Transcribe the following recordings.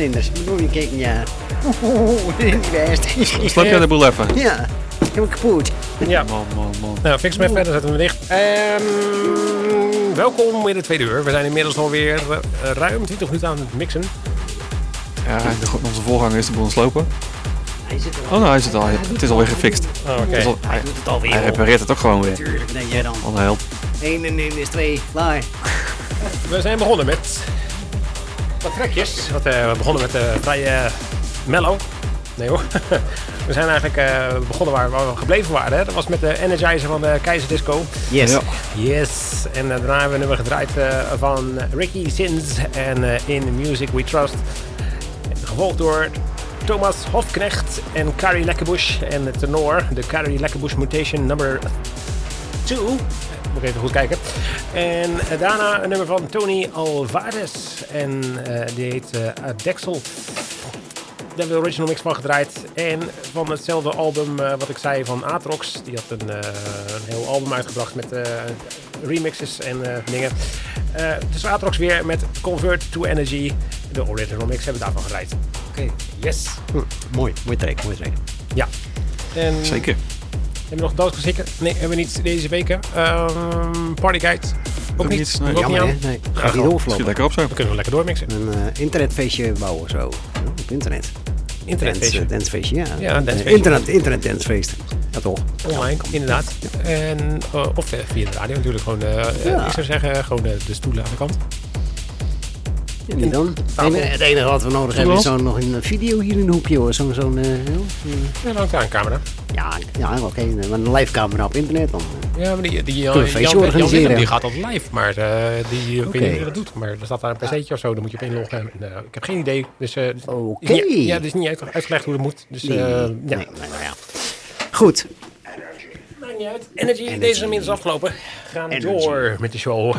Oh, blikstenders. Moet je kijken, ja. Oh, niet best. Slap jij de boel even? Ja, helemaal kapot. Ja. Man, man, man. Nou, fix even verder, zetten we hem dicht. Ehm, welkom in de tweede uur. We zijn inmiddels alweer uh, ruim 20 minuten aan het mixen. Ja, de- onze voorganger is de boel aan het slopen. Hij zit er Oh, nou, hij het al. Het is alweer gefixt. Oh, Oké. Het is al- hij, Hij doet het alweer. hij repareert het ook gewoon weer. Tuurlijk, denk jij dan. Held. 1 en 1 is 2. Klaar. We zijn begonnen met wat trekjes. Wat, eh, we begonnen met eh vrij eh, mellow. Nee hoor. we zijn eigenlijk eh, begonnen waar, waar we gebleven waren. Hè. Dat was met de Energizer van de Keizer Disco. Yes. Ja. Yes. En daarna hebben we een nummer gedraaid van Ricky Sins en In Music We Trust. Gevolgd door Thomas Hofknecht en Carrie Lekkerbush. En de tenor, de Carrie Lekkerbush Mutation number 2. Moet ik even goed kijken. En eh, daarna een nummer van Tony Alvarez. En eh, die heet eh Dexel. Daar hebben we de original mix van gedraaid. En van hetzelfde album eh, wat ik zei van Atrox. Die had een, eh, een heel album uitgebracht met eh, remixes en eh, dingen. Eh, dus Atrox weer met Convert to Energy. De original mix hebben we daarvan gedraaid. Oké. Yes. Hm, mooi, mooi track, mooi track. Ja. En Zeker. Hebben we nog doodgezikken? Nee, hebben we niet deze weken. Ehm Party Guide. Ook, Ook niet. niet, nee. Ook niet aan. Nee, gaat gewoon. niet Schiet lekker op zo. Dan kunnen we lekker doormixen. Een eh, internetfeestje bouwen, zo. Op internet. Internetfeestje. Dance, dancefeestje, ja. Ja, dancefeestje. Internet, internet dancefeest. Ja, toch? Online, inderdaad. En, eh, of eh, via de radio natuurlijk. Gewoon, Ja. ik zou zeggen, gewoon de stoelen aan de kant. En dan? Het enige- wat we nodig hebben is zo nog een video hier in de hoekje, hoor. Zo'n, zo'n, eh, heel, eh, Ja, dan een camera. ja, ja oké. maar een live camera op internet dan. eh. Ja, maar die, die Jan, een? Willem, die gaat altijd live. Maar eh, die, ik weet niet hoe dat doet. Maar er staat daar een pc'tje of zo. Dan moet je op inloggen. En, ik heb geen idee. Dus, eh, is Oké. ja, het is niet uit- uitgelegd hoe dat moet. Dus Nee, eh, ja. nee, nee, nou ja. Goed. Maakt niet uit. Energy, deze is inmiddels afgelopen. We gaan Energy. door met de show.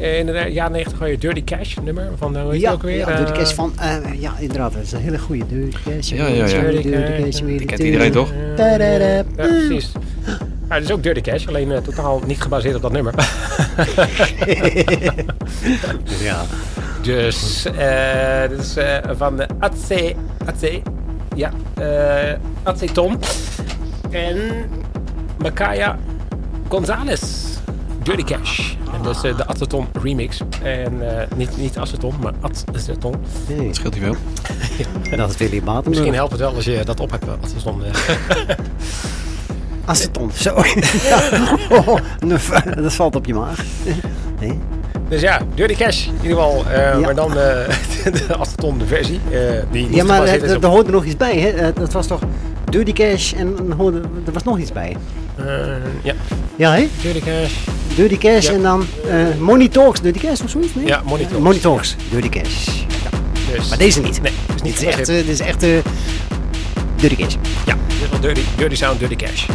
Eh, In de jaren 90 had je Dirty Cash nummer van, eh, hoe heet Ja, ook weer? ja, Dirty Eh, Cash van, eh, ja, inderdaad, dat is een hele goede Dirty Cash. Ja, ja, ja. Dirty Dirty Cash, Cash. Die kent iedereen toch? Ja, precies. Maar het is ook Dirty Cash, alleen eh, totaal niet gebaseerd op dat nummer. Ja. dus, eh dit is eh, van de Atse, Atse, ja, eh Aceton en Makaya Gonzalez. Dirty Cash. En dat is eh, de Aceton remix. En eh, niet, niet Aceton, maar Aceton. Nee, Dat scheelt niet veel. dat is Willy Baten. Misschien helpt het wel als je dat op hebt, Aceton. Aceton, zo. Ja. Oh, dat valt op je maag. Nee. Dus ja, Dirty Cash in ieder geval. eh, Ja. Maar dan eh, de Aceton de versie. eh, die Ja, maar is op... er hoorde nog iets bij, hè? Dat was toch Dirty Cash en er was nog iets bij. eh, ja, Ja, hè? Dirty Cash. Dirty Cash Ja. en dan eh Money Talks, Dirty Cash of zoiets? Nee? Ja, Money Talks. Money Talks, Dirty Cash. Dus, Maar deze niet. Nee, is niet Dit is echt, eh, dit is echt eh, Dirty Cash. Ja, dit is wel Dirty, dirty Sound, Dirty Cash.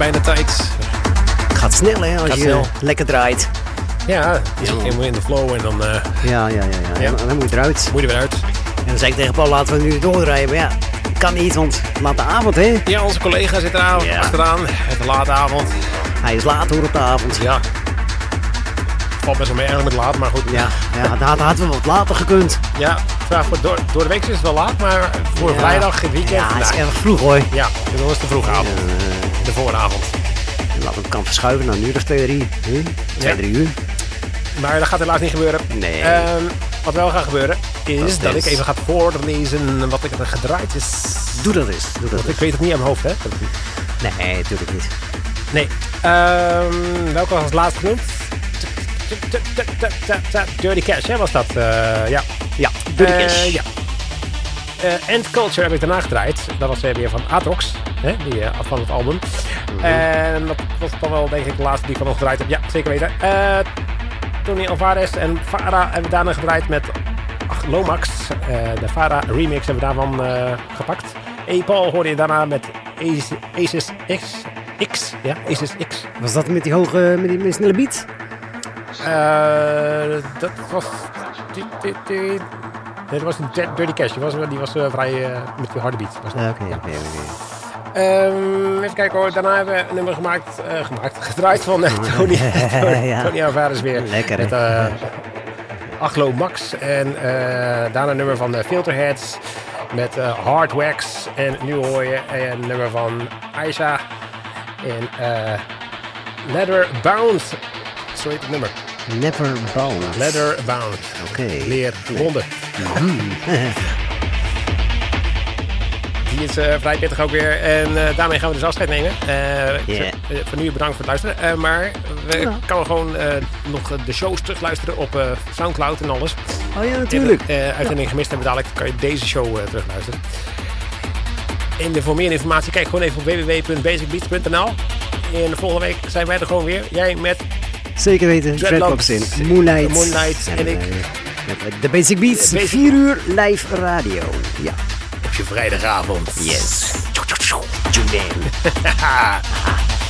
Bijna tijd. Gaat snel hè, als Gaat je snel. lekker draait. Ja, helemaal in de flow en dan eh, Ja, ja, ja. ja. Dan moet je eruit. moet je er weer uit. En dan zei ik tegen Paul, laten we nu doorrijden. Maar ja, kan niet, want laat de avond hè. Ja, onze collega zit eraan, Ja. achteraan. Het late avond. Hij is laat hoor op de avond. Ja. valt best wel mee eigenlijk met laat, maar goed. Ja, ja dat had wel wat later gekund. Ja, voor door, door de week is het wel laat, maar voor Ja. vrijdag, het weekend, Ja, het is nou, erg vroeg hoor. ja, dan is het de vroege avond, de vooravond. laat hem kan verschuiven naar een uur of twee, drie. Huh? Twee, Ja. drie uur. Maar dat gaat helaas niet gebeuren. Nee. Ehm, wat wel gaat gebeuren, is dat ik even ga voorlezen wat ik er gedraaid is. Doe dat eens. Doe dat Want ik weet het niet aan mijn hoofd, hè? Nee, natuurlijk niet. Nee. Ehm welke was als laatste genoemd? Dirty Cash, hè, was dat? Eh, ja. Ja, de Eh, cash. ja. Eh, End Culture heb ik daarna gedraaid. Dat was eh, weer van Atrox, hè, die, eh, van het album. En dat was dan wel, denk ik, de laatste die ik nog gedraaid heb. Ja, zeker weten. Eh Tony Alvarez en Farah hebben we daarna gedraaid met ach, Lomax. Eh, de Farah remix hebben we daarvan gepakt. E-Paul hoorde je daarna met Aces X. X, ja, Aces X. Was dat met die hoge, met die, met die snelle beat? Dat was. Nee, dat was een Di- Dirty Cash. Die was, die was vrij met die harde beat. Ah, Oké, oké, oké. Ehm, even kijken hoor. Daarna hebben we een nummer gemaakt, eh, gemaakt gedraaid van eh, Tony, Tony, Ja. Tony Alvarez weer. Lekker? Met eh Achlo Max. En daarna een nummer van Filterheads. Met Hard Wax. En nu hoor je een nummer van Aisha. En eh Leather Bound. Zo heet het nummer. Never bound. Leather Bound. Oké. Leer gebonden. Die is eh, vrij pittig ook weer. En eh, daarmee gaan we dus afscheid nemen. Eh, Ja. zeg, eh, voor nu bedankt voor het luisteren. Eh, maar we kan gewoon eh, nog de shows terugluisteren op eh, Soundcloud en alles. Oh ja, natuurlijk. En, uitzending gemist hebben dadelijk, kan je deze show eh, terugluisteren. En de- voor meer informatie kijk gewoon even op www.basicbeats.nl. En volgende week zijn wij er gewoon weer. Jij met Zeker weten. Dreadlocks, in. Moonlight. Moonlight en ik. met de Basic Beats. De Basic- 4 uur live radio. Ja. Je vrijdagavond. Yes. Tune in.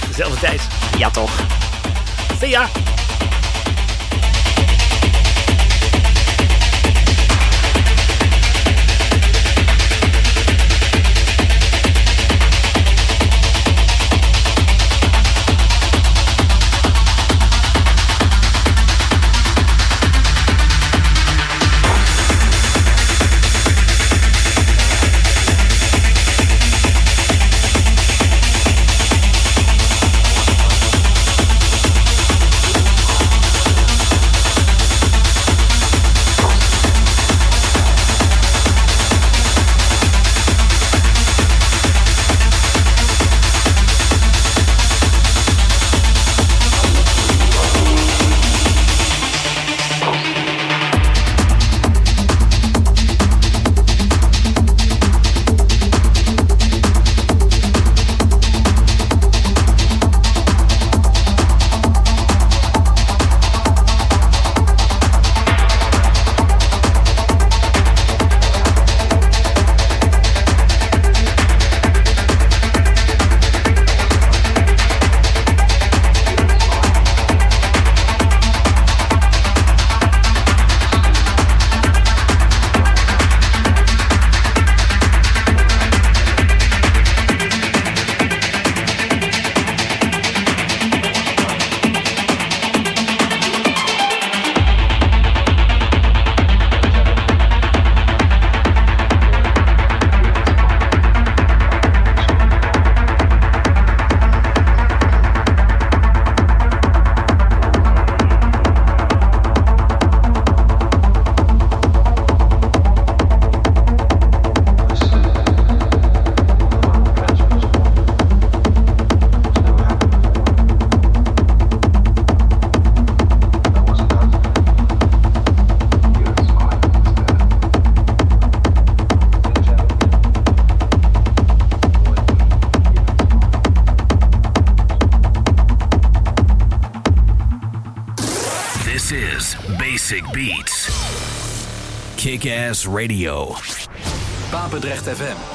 Dezelfde tijd. Ja toch. See ya! Basic Beats. Kick Ass Radio. Papendrecht FM.